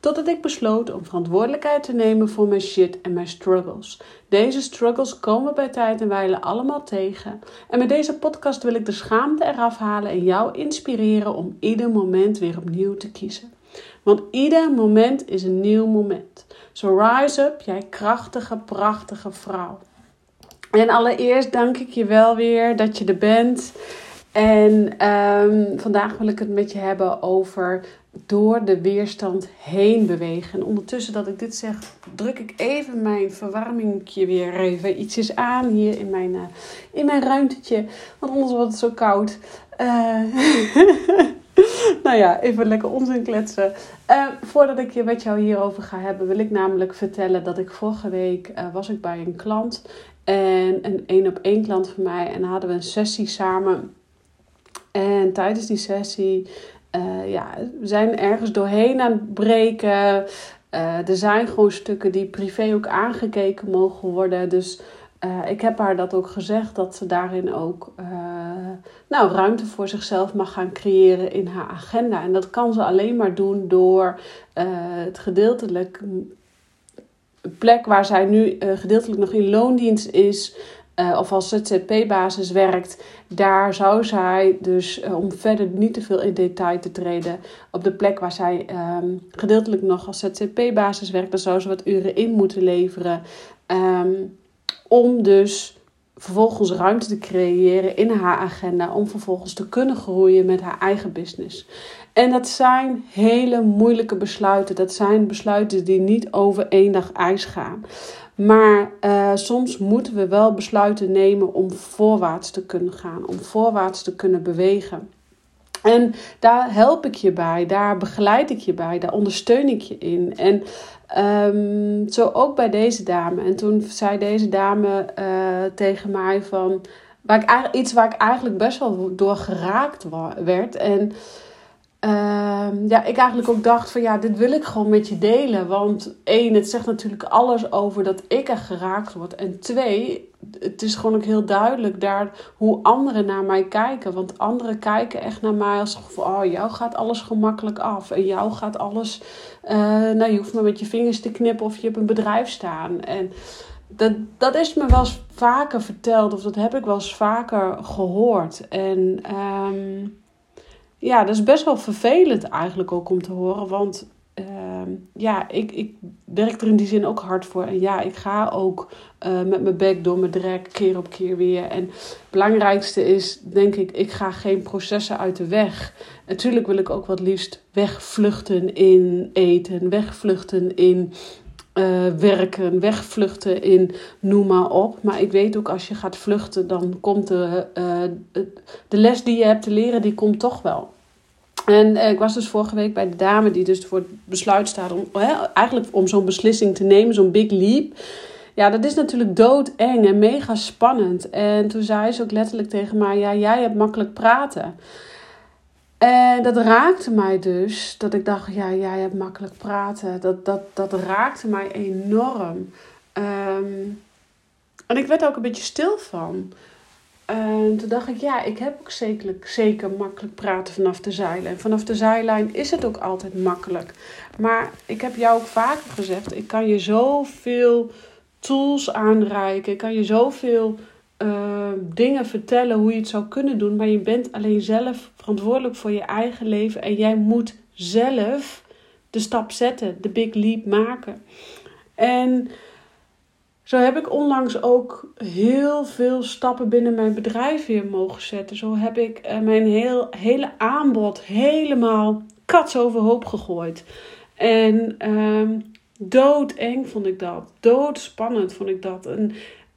Totdat ik besloot om verantwoordelijkheid te nemen voor mijn shit en mijn struggles. Deze struggles komen bij tijd en wijle allemaal tegen. En met deze podcast wil ik de schaamte eraf halen en jou inspireren om ieder moment weer opnieuw te kiezen. Want ieder moment is een nieuw moment. So rise up, jij krachtige, prachtige vrouw. En allereerst dank ik je wel weer dat je er bent. En um, vandaag wil ik het met je hebben over door de weerstand heen bewegen. En ondertussen dat ik dit zeg, druk ik even mijn verwarmingje weer even ietsjes aan hier in mijn, uh, in mijn ruimtetje. Want anders wordt het zo koud. Uh, nou ja, even lekker onzin kletsen. Uh, voordat ik je met jou hierover ga hebben, wil ik namelijk vertellen dat ik vorige week was ik bij een klant. En een één op één klant van mij. En hadden we een sessie samen. En tijdens die sessie uh, ja, we zijn ergens doorheen aan het breken. Uh, er zijn gewoon stukken die privé ook aangekeken mogen worden. Dus uh, ik heb haar dat ook gezegd, dat ze daarin ook nou, ruimte voor zichzelf mag gaan creëren in haar agenda. En dat kan ze alleen maar doen door het gedeeltelijk plek waar zij nu gedeeltelijk nog in loondienst is, uh, of als ZZP-basis werkt, daar zou zij dus, uh, om verder niet te veel in detail te treden, op de plek waar zij um, gedeeltelijk nog als ZZP-basis werkt, daar zou ze wat uren in moeten leveren. Um, om dus vervolgens ruimte te creëren in haar agenda om vervolgens te kunnen groeien met haar eigen business. En dat zijn hele moeilijke besluiten. Dat zijn besluiten die niet over één dag ijs gaan. Maar uh, soms moeten we wel besluiten nemen om voorwaarts te kunnen gaan, om voorwaarts te kunnen bewegen. En daar help ik je bij, daar begeleid ik je bij, daar ondersteun ik je in. En um, zo ook bij deze dame. En toen zei deze dame uh, tegen mij van. Waar ik, iets waar ik eigenlijk best wel door geraakt werd. En Uh, ja, ik eigenlijk ook dacht van ja, dit wil ik gewoon met je delen. Want één, het zegt natuurlijk alles over dat ik er geraakt word. En twee, het is gewoon ook heel duidelijk daar hoe anderen naar mij kijken. Want anderen kijken echt naar mij als van oh, jou gaat alles gemakkelijk af. En jou gaat alles, uh, nou je hoeft maar met je vingers te knippen of je hebt een bedrijf staan. En dat, dat is me wel eens vaker verteld of dat heb ik wel eens vaker gehoord. En... Um, ja, dat is best wel vervelend eigenlijk ook om te horen. Want uh, ja, ik, ik werk er in die zin ook hard voor. En ja, ik ga ook uh, met mijn bek door mijn drek keer op keer weer. En het belangrijkste is, denk ik, ik ga geen processen uit de weg. Natuurlijk wil ik ook wat liefst wegvluchten in eten, wegvluchten in uh, werken, wegvluchten in noem maar op. Maar ik weet ook als je gaat vluchten, dan komt de, uh, de les die je hebt te leren, die komt toch wel. En uh, ik was dus vorige week bij de dame die dus voor het besluit staat om eigenlijk om zo'n beslissing te nemen, zo'n big leap. Ja, dat is natuurlijk doodeng en mega spannend. En toen zei ze ook letterlijk tegen mij: Ja, jij hebt makkelijk praten. En dat raakte mij dus, dat ik dacht, ja, jij hebt makkelijk praten. Dat, dat, dat raakte mij enorm. Um, en ik werd ook een beetje stil van. En toen dacht ik, ja, ik heb ook zeker, zeker makkelijk praten vanaf de zijlijn. Vanaf de zijlijn is het ook altijd makkelijk. Maar ik heb jou ook vaker gezegd, ik kan je zoveel tools aanreiken. Ik kan je zoveel uh, dingen vertellen hoe je het zou kunnen doen. Maar je bent alleen zelf verantwoordelijk voor je eigen leven. En jij moet zelf de stap zetten, de big leap maken. En zo heb ik onlangs ook heel veel stappen binnen mijn bedrijf weer mogen zetten. Zo heb ik eh, mijn heel, hele aanbod helemaal kats overhoop gegooid. En um, doodeng vond ik dat. Doodspannend vond ik dat.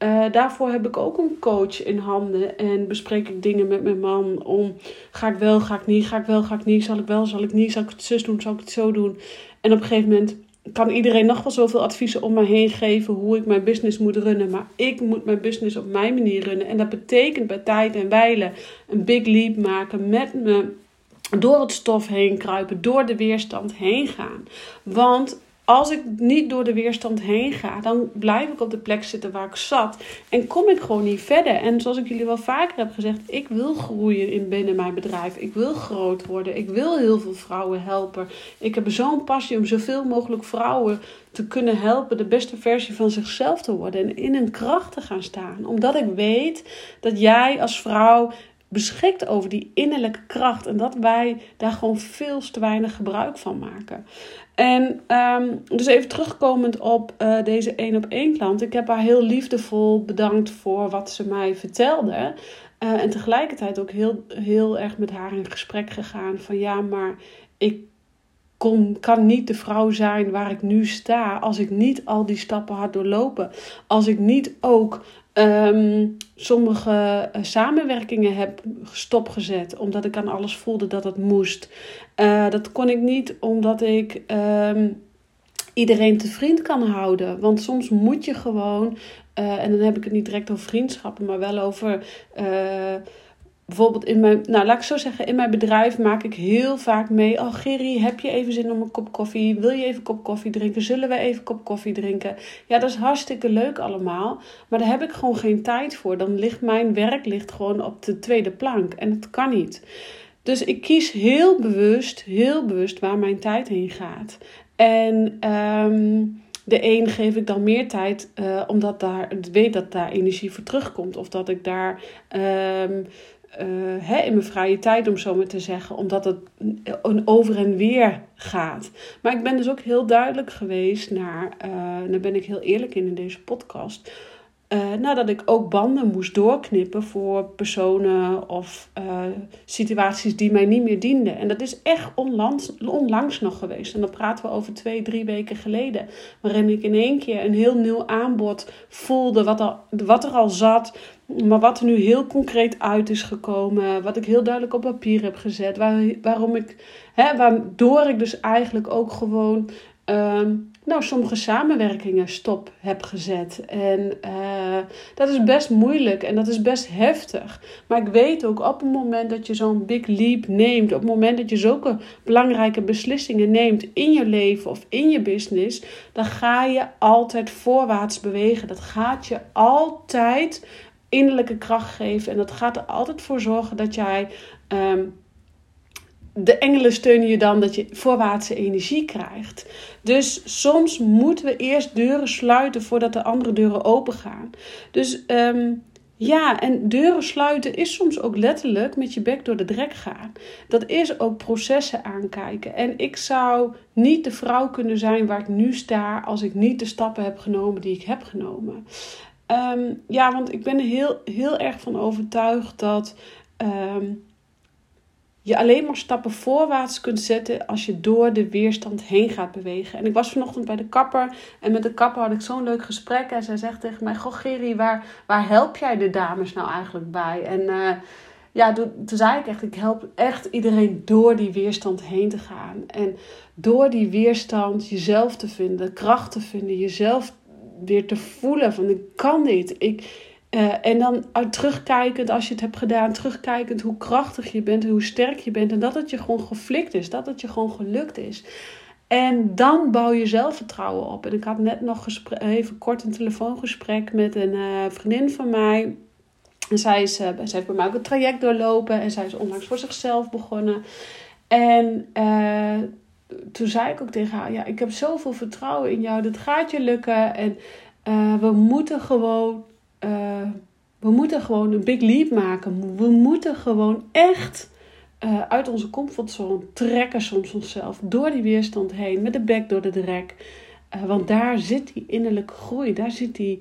Uh, daarvoor heb ik ook een coach in handen en bespreek ik dingen met mijn man om ga ik wel, ga ik niet, ga ik wel, ga ik niet, zal ik wel, zal ik niet, zal ik het zus doen, zal ik het zo doen. En op een gegeven moment kan iedereen nog wel zoveel adviezen om me heen geven hoe ik mijn business moet runnen. Maar ik moet mijn business op mijn manier runnen. En dat betekent bij tijd en wijle een big leap maken met me door het stof heen kruipen, door de weerstand heen gaan. Want als ik niet door de weerstand heen ga, dan blijf ik op de plek zitten waar ik zat. En kom ik gewoon niet verder. En zoals ik jullie wel vaker heb gezegd, ik wil groeien in binnen mijn bedrijf. Ik wil groot worden. Ik wil heel veel vrouwen helpen. Ik heb zo'n passie om zoveel mogelijk vrouwen te kunnen helpen de beste versie van zichzelf te worden. En in hun kracht te gaan staan. Omdat ik weet dat jij als vrouw beschikt over die innerlijke kracht. En dat wij daar gewoon veel te weinig gebruik van maken. En um, dus even terugkomend op uh, deze één op één klant. Ik heb haar heel liefdevol bedankt voor wat ze mij vertelde. Uh, en tegelijkertijd ook heel, heel erg met haar in gesprek gegaan. Van ja, maar ik kon, kan niet de vrouw zijn waar ik nu sta. Als ik niet al die stappen had doorlopen. Als ik niet ook um, sommige uh, samenwerkingen heb stopgezet. Omdat ik aan alles voelde dat het moest. Uh, dat kon ik niet omdat ik um, iedereen te vriend kan houden. Want soms moet je gewoon, uh, en dan heb ik het niet direct over vriendschappen, maar wel over bijvoorbeeld in mijn, nou laat ik zo zeggen, in mijn bedrijf maak ik heel vaak mee. Oh Gerry, heb je even zin om een kop koffie? Wil je even een kop koffie drinken? Zullen we even een kop koffie drinken? Ja, dat is hartstikke leuk allemaal. Maar daar heb ik gewoon geen tijd voor. Dan ligt mijn werk ligt gewoon op de tweede plank. En dat kan niet. Dus ik kies heel bewust, heel bewust waar mijn tijd heen gaat. En um, de een geef ik dan meer tijd, uh, omdat daar, ik weet dat daar energie voor terugkomt. Of dat ik daar uh, hè, in mijn vrije tijd, om zo maar te zeggen, omdat het een over en weer gaat. Maar ik ben dus ook heel duidelijk geweest naar, uh, daar ben ik heel eerlijk in in deze podcast uh, nadat ik ook banden moest doorknippen voor personen of situaties die mij niet meer dienden. En dat is echt onlangs, onlangs nog geweest. En dan praten we over twee, drie weken geleden. Waarin ik in één keer een heel nieuw aanbod voelde. Wat, wat er al zat. Maar wat er nu heel concreet uit is gekomen. Wat ik heel duidelijk op papier heb gezet. Waar, waarom ik, hè, waardoor ik dus eigenlijk ook gewoon. Um, nou, sommige samenwerkingen stop heb gezet. En uh, dat is best moeilijk en dat is best heftig. Maar ik weet ook op het moment dat je zo'n big leap neemt, op het moment dat je zulke belangrijke beslissingen neemt in je leven of in je business, dan ga je altijd voorwaarts bewegen. Dat gaat je altijd innerlijke kracht geven en dat gaat er altijd voor zorgen dat jij. Um, de engelen steunen je dan dat je voorwaartse energie krijgt. Dus soms moeten we eerst deuren sluiten voordat de andere deuren open gaan. Dus um, ja, en deuren sluiten is soms ook letterlijk met je bek door de drek gaan. Dat is ook processen aankijken. En ik zou niet de vrouw kunnen zijn waar ik nu sta als ik niet de stappen heb genomen die ik heb genomen. Um, ja, want ik ben er heel, heel erg van overtuigd dat. Um, je alleen maar stappen voorwaarts kunt zetten als je door de weerstand heen gaat bewegen. En ik was vanochtend bij de kapper en met de kapper had ik zo'n leuk gesprek. En zij zegt tegen mij: Goh, Gerry, waar, waar help jij de dames nou eigenlijk bij? En uh, ja, toen, toen zei ik echt: Ik help echt iedereen door die weerstand heen te gaan. En door die weerstand jezelf te vinden, kracht te vinden, jezelf weer te voelen: van ik kan dit. Ik uh, en dan uit terugkijkend, als je het hebt gedaan, terugkijkend hoe krachtig je bent, hoe sterk je bent. En dat het je gewoon geflikt is, dat het je gewoon gelukt is. En dan bouw je zelfvertrouwen op. En ik had net nog even kort een telefoongesprek met een uh, vriendin van mij. En zij, is, uh, zij heeft bij mij ook een traject doorlopen. En zij is onlangs voor zichzelf begonnen. En toen zei ik ook tegen haar: Ja, ik heb zoveel vertrouwen in jou. Dat gaat je lukken. En we moeten gewoon uh, we moeten gewoon een big leap maken. We moeten gewoon echt uh, uit onze comfortzone trekken soms onszelf. Door die weerstand heen, met de bek door de drek. Want daar zit die innerlijke groei. Daar zit die,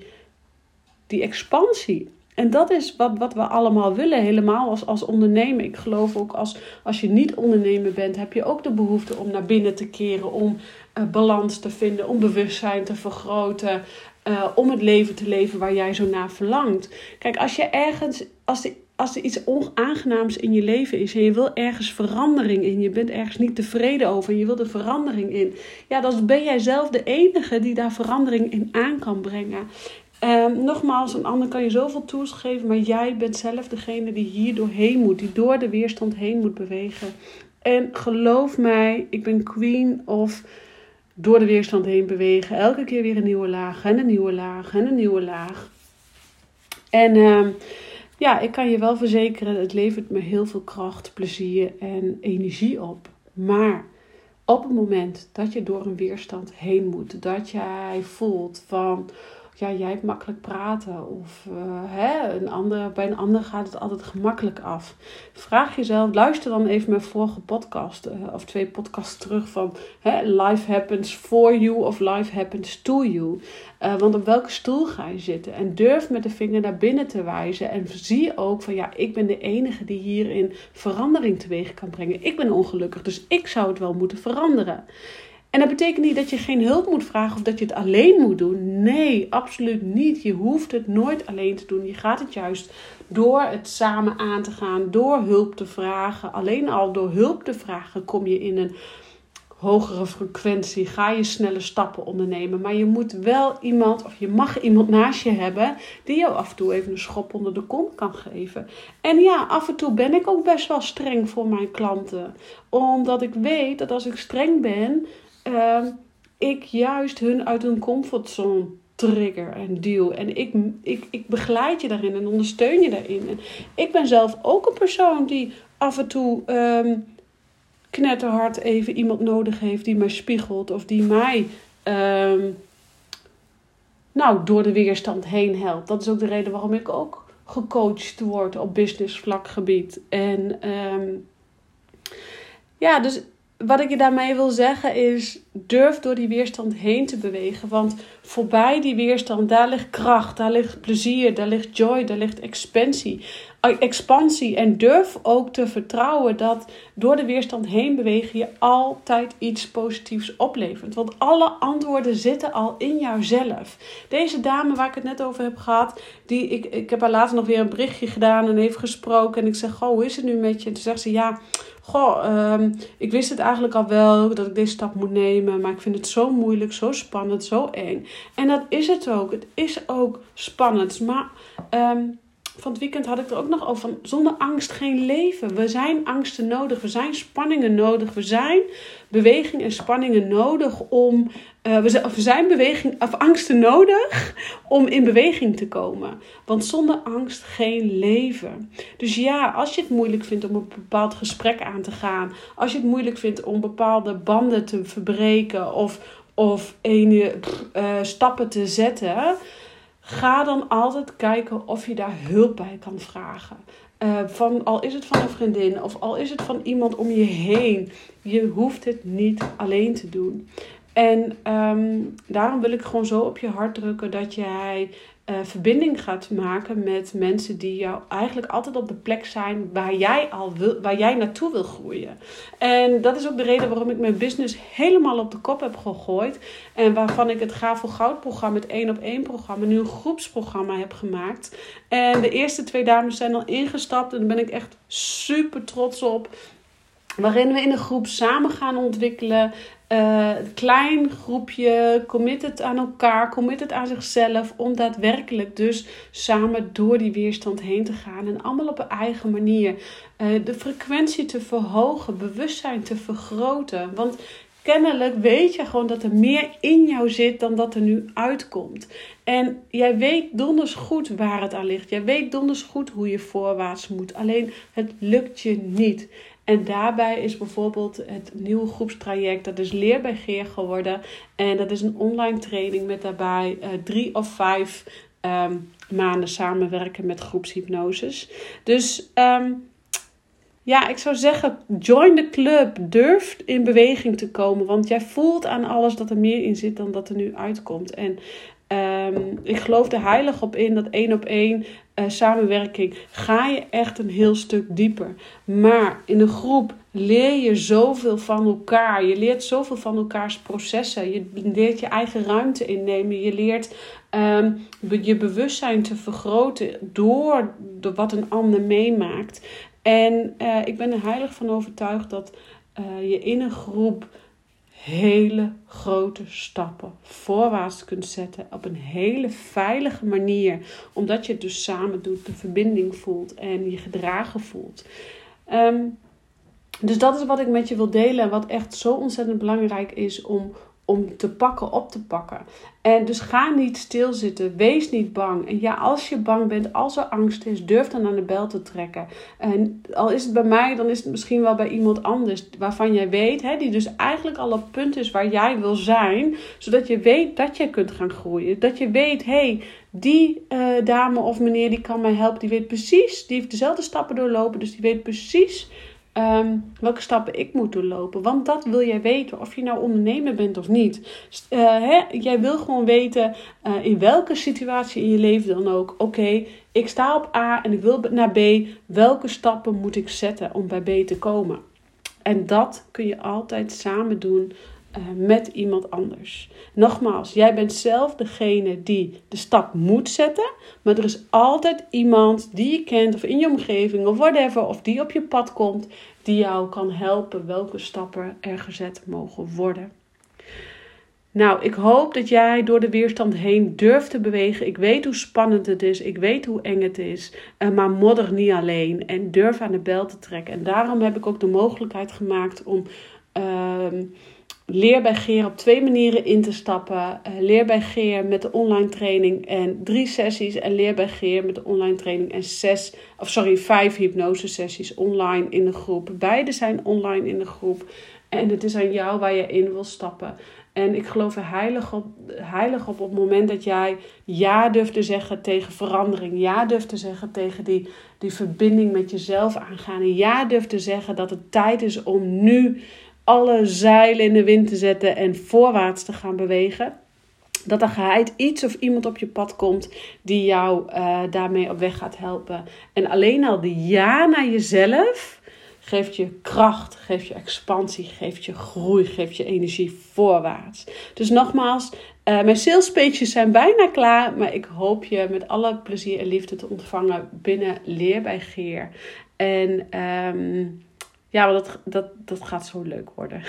die expansie. En dat is wat, wat we allemaal willen, helemaal als, als ondernemer. Ik geloof ook als, als je niet ondernemer bent, heb je ook de behoefte om naar binnen te keren, om uh, balans te vinden, om bewustzijn te vergroten, uh, om het leven te leven waar jij zo naar verlangt. Kijk, als je ergens, als, de, als er iets onaangenaams in je leven is en je wil ergens verandering in, je bent ergens niet tevreden over en je wil er verandering in, ja, dan ben jij zelf de enige die daar verandering in aan kan brengen. Um, nogmaals, een ander kan je zoveel tools geven, maar jij bent zelf degene die hier doorheen moet, die door de weerstand heen moet bewegen. En geloof mij, ik ben queen of door de weerstand heen bewegen. Elke keer weer een nieuwe laag en een nieuwe laag en een nieuwe laag. En uh, ja, ik kan je wel verzekeren, het levert me heel veel kracht, plezier en energie op. Maar op het moment dat je door een weerstand heen moet, dat jij voelt van ja, jij hebt makkelijk praten. Of uh, hè, een ander, bij een ander gaat het altijd gemakkelijk af. Vraag jezelf, luister dan even mijn vorige podcast uh, of twee podcasts terug van hè, life happens for you of life happens to you. Uh, want op welke stoel ga je zitten? En durf met de vinger naar binnen te wijzen. En zie ook van ja, ik ben de enige die hierin verandering teweeg kan brengen. Ik ben ongelukkig, dus ik zou het wel moeten veranderen. En dat betekent niet dat je geen hulp moet vragen of dat je het alleen moet doen. Nee, absoluut niet. Je hoeft het nooit alleen te doen. Je gaat het juist door het samen aan te gaan, door hulp te vragen. Alleen al door hulp te vragen kom je in een hogere frequentie. Ga je snelle stappen ondernemen. Maar je moet wel iemand, of je mag iemand naast je hebben, die jou af en toe even een schop onder de kont kan geven. En ja, af en toe ben ik ook best wel streng voor mijn klanten. Omdat ik weet dat als ik streng ben, uh, ik juist hun uit hun comfortzone trigger en duw. En ik, ik, ik begeleid je daarin en ondersteun je daarin. En ik ben zelf ook een persoon die af en toe um, knetterhard even iemand nodig heeft die mij spiegelt of die mij um, nou, door de weerstand heen helpt. Dat is ook de reden waarom ik ook gecoacht word op business vlakgebied. En um, ja, dus wat ik je daarmee wil zeggen is: durf door die weerstand heen te bewegen. Want voorbij die weerstand, daar ligt kracht, daar ligt plezier, daar ligt joy, daar ligt expansie. Expansie. En durf ook te vertrouwen dat door de weerstand heen bewegen je altijd iets positiefs oplevert. Want alle antwoorden zitten al in jouzelf. Deze dame waar ik het net over heb gehad, die, ik, ik heb haar later nog weer een berichtje gedaan en heeft gesproken. En ik zeg: Goh, hoe is het nu met je? En toen zegt ze: Ja goh, um, ik wist het eigenlijk al wel dat ik deze stap moet nemen, maar ik vind het zo moeilijk, zo spannend, zo eng. En dat is het ook. Het is ook spannend, maar um, van het weekend had ik er ook nog over van zonder angst geen leven. We zijn angsten nodig, we zijn spanningen nodig, we zijn beweging en spanningen nodig om. Uh, we, zijn beweging of angsten nodig om in beweging te komen. Want zonder angst geen leven. Dus ja, als je het moeilijk vindt om een bepaald gesprek aan te gaan, als je het moeilijk vindt om bepaalde banden te verbreken of, of ene, uh, stappen te zetten Ga dan altijd kijken of je daar hulp bij kan vragen. Uh, van, al is het van een vriendin of al is het van iemand om je heen. Je hoeft het niet alleen te doen. En um, daarom wil ik gewoon zo op je hart drukken dat jij uh, verbinding gaat maken met mensen die jou eigenlijk altijd op de plek zijn waar jij al wil, waar jij naartoe wil groeien. En dat is ook de reden waarom ik mijn business helemaal op de kop heb gegooid. En waarvan ik het Ga voor Goud programma, het één op één programma, nu een groepsprogramma heb gemaakt. En de eerste twee dames zijn al ingestapt en daar ben ik echt super trots op. Waarin we in een groep samen gaan ontwikkelen. Uh, klein groepje, committed aan elkaar, committed aan zichzelf. Om daadwerkelijk dus samen door die weerstand heen te gaan. En allemaal op een eigen manier. Uh, de frequentie te verhogen, bewustzijn te vergroten. Want kennelijk weet je gewoon dat er meer in jou zit dan dat er nu uitkomt. En jij weet donders goed waar het aan ligt. Jij weet donders goed hoe je voorwaarts moet. Alleen het lukt je niet. En daarbij is bijvoorbeeld het nieuwe groepstraject, dat is Leer bij Geer geworden. En dat is een online training met daarbij uh, drie of vijf um, maanden samenwerken met groepshypnoses. Dus um, ja, ik zou zeggen, join the club. Durf in beweging te komen. Want jij voelt aan alles dat er meer in zit dan dat er nu uitkomt. En Ehm, ik geloof er heilig op in dat één op één uh, samenwerking ga je echt een heel stuk dieper. Maar in een groep leer je zoveel van elkaar. Je leert zoveel van elkaars processen. Je leert je eigen ruimte innemen. Je leert um, je bewustzijn te vergroten door wat een ander meemaakt. En uh, ik ben er heilig van overtuigd dat uh, je in een groep hele grote stappen voorwaarts kunt zetten op een hele veilige manier. Omdat je het dus samen doet, de verbinding voelt en je gedragen voelt. Um, dus dat is wat ik met je wil delen en wat echt zo ontzettend belangrijk is om, om te pakken, op te pakken. En dus ga niet stilzitten, wees niet bang. En ja, als je bang bent, als er angst is, durf dan aan de bel te trekken. En al is het bij mij, dan is het misschien wel bij iemand anders waarvan jij weet, hè, die dus eigenlijk al op het punt is waar jij wil zijn, zodat je weet dat je kunt gaan groeien. Dat je weet, hé, hey, die uh, dame of meneer die kan mij helpen, die weet precies, die heeft dezelfde stappen doorlopen, dus die weet precies Ehm, welke stappen ik moet doorlopen. Want dat wil jij weten, of je nou ondernemer bent of niet. Uh, hè? Jij wil gewoon weten uh, in welke situatie in je leven dan ook. Oké, ik sta op A en ik wil naar B. Welke stappen moet ik zetten om bij B te komen? En dat kun je altijd samen doen met iemand anders. Nogmaals, jij bent zelf degene die de stap moet zetten, maar er is altijd iemand die je kent of in je omgeving of whatever, of die op je pad komt, die jou kan helpen welke stappen er gezet mogen worden. Nou, ik hoop dat jij door de weerstand heen durft te bewegen. Ik weet hoe spannend het is. Ik weet hoe eng het is. Uh, maar modder niet alleen. En durf aan de bel te trekken. En daarom heb ik ook de mogelijkheid gemaakt om. Uh, Leer bij Geer op twee manieren in te stappen. Uh, leer bij Geer met de online training en drie sessies. En leer bij Geer met de online training en zes, of sorry, vijf hypnose sessies online in de groep. Beide zijn online in de groep. En het is aan jou waar je in wil stappen. En ik geloof heilig op, heilig op op het moment dat jij ja durft te zeggen tegen verandering. Ja durft te zeggen tegen die, die verbinding met jezelf aangaan. En ja durft te zeggen dat het tijd is om nu alle zeilen in de wind te zetten en voorwaarts te gaan bewegen. Dat er geheid iets of iemand op je pad komt die jou uh, daarmee op weg gaat helpen. En alleen al de ja naar jezelf geeft je kracht, geeft je expansie, geeft je groei, geeft je energie voorwaarts. Dus nogmaals, uh, mijn salespages zijn bijna klaar, maar ik hoop je met alle plezier en liefde te ontvangen binnen Leer bij Geer. En um, ja, maar dat, dat, dat gaat zo leuk worden.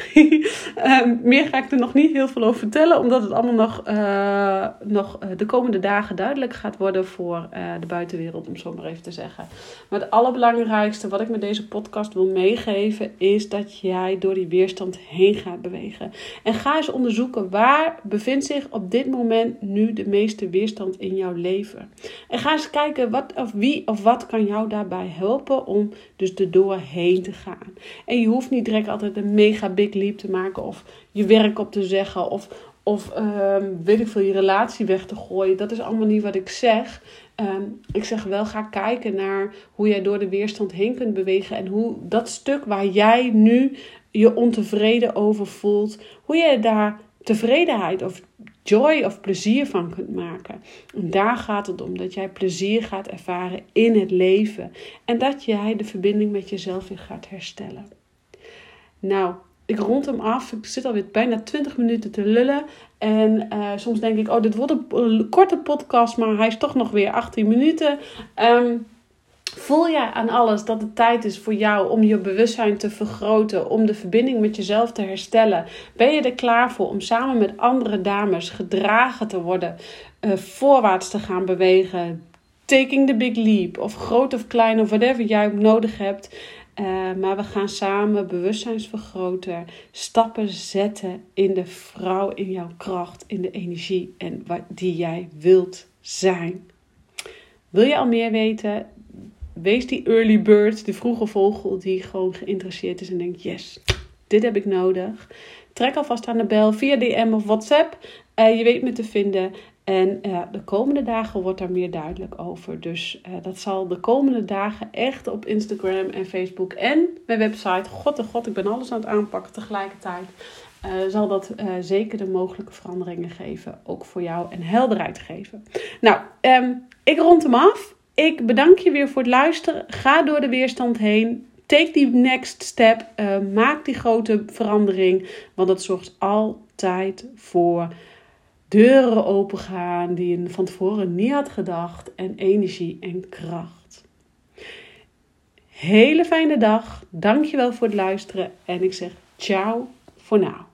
um, meer ga ik er nog niet heel veel over vertellen, omdat het allemaal nog, uh, nog uh, de komende dagen duidelijk gaat worden voor uh, de buitenwereld, om zo maar even te zeggen. Maar het allerbelangrijkste wat ik met deze podcast wil meegeven, is dat jij door die weerstand heen gaat bewegen. En ga eens onderzoeken waar bevindt zich op dit moment nu de meeste weerstand in jouw leven. En ga eens kijken wat of wie of wat kan jou daarbij helpen om dus er doorheen te gaan. En je hoeft niet direct altijd een mega big leap te maken of je werk op te zeggen of, of um, weet ik veel, je relatie weg te gooien. Dat is allemaal niet wat ik zeg. Um, ik zeg wel, ga kijken naar hoe jij door de weerstand heen kunt bewegen en hoe dat stuk waar jij nu je ontevreden over voelt, hoe je daar tevredenheid of joy of plezier van kunt maken. En daar gaat het om dat jij plezier gaat ervaren in het leven en dat jij de verbinding met jezelf weer gaat herstellen. Nou, ik rond hem af. Ik zit alweer bijna 20 minuten te lullen. En uh, soms denk ik, oh, dit wordt een korte podcast, maar hij is toch nog weer 18 minuten. Um, Voel jij aan alles dat het tijd is voor jou om je bewustzijn te vergroten, om de verbinding met jezelf te herstellen? Ben je er klaar voor om samen met andere dames gedragen te worden, uh, voorwaarts te gaan bewegen? Taking the big leap, of groot of klein, of whatever jij nodig hebt. Uh, maar we gaan samen bewustzijnsvergroten, stappen zetten in de vrouw, in jouw kracht, in de energie en wat die jij wilt zijn. Wil je al meer weten? Wees die early bird, die vroege vogel die gewoon geïnteresseerd is en denkt: yes, dit heb ik nodig. Trek alvast aan de bel via DM of WhatsApp. Uh, je weet me te vinden. En uh, de komende dagen wordt daar meer duidelijk over. Dus uh, dat zal de komende dagen echt op Instagram en Facebook en mijn website. God de god, ik ben alles aan het aanpakken tegelijkertijd. zal dat zeker de mogelijke veranderingen geven. Ook voor jou en helderheid geven. Nou, um, ik rond hem af. Ik bedank je weer voor het luisteren. Ga door de weerstand heen. Take die next step. Uh, maak die grote verandering. Want dat zorgt altijd voor deuren opengaan die je van tevoren niet had gedacht. En energie en kracht. Hele fijne dag. Dankjewel voor het luisteren. En ik zeg ciao voor now.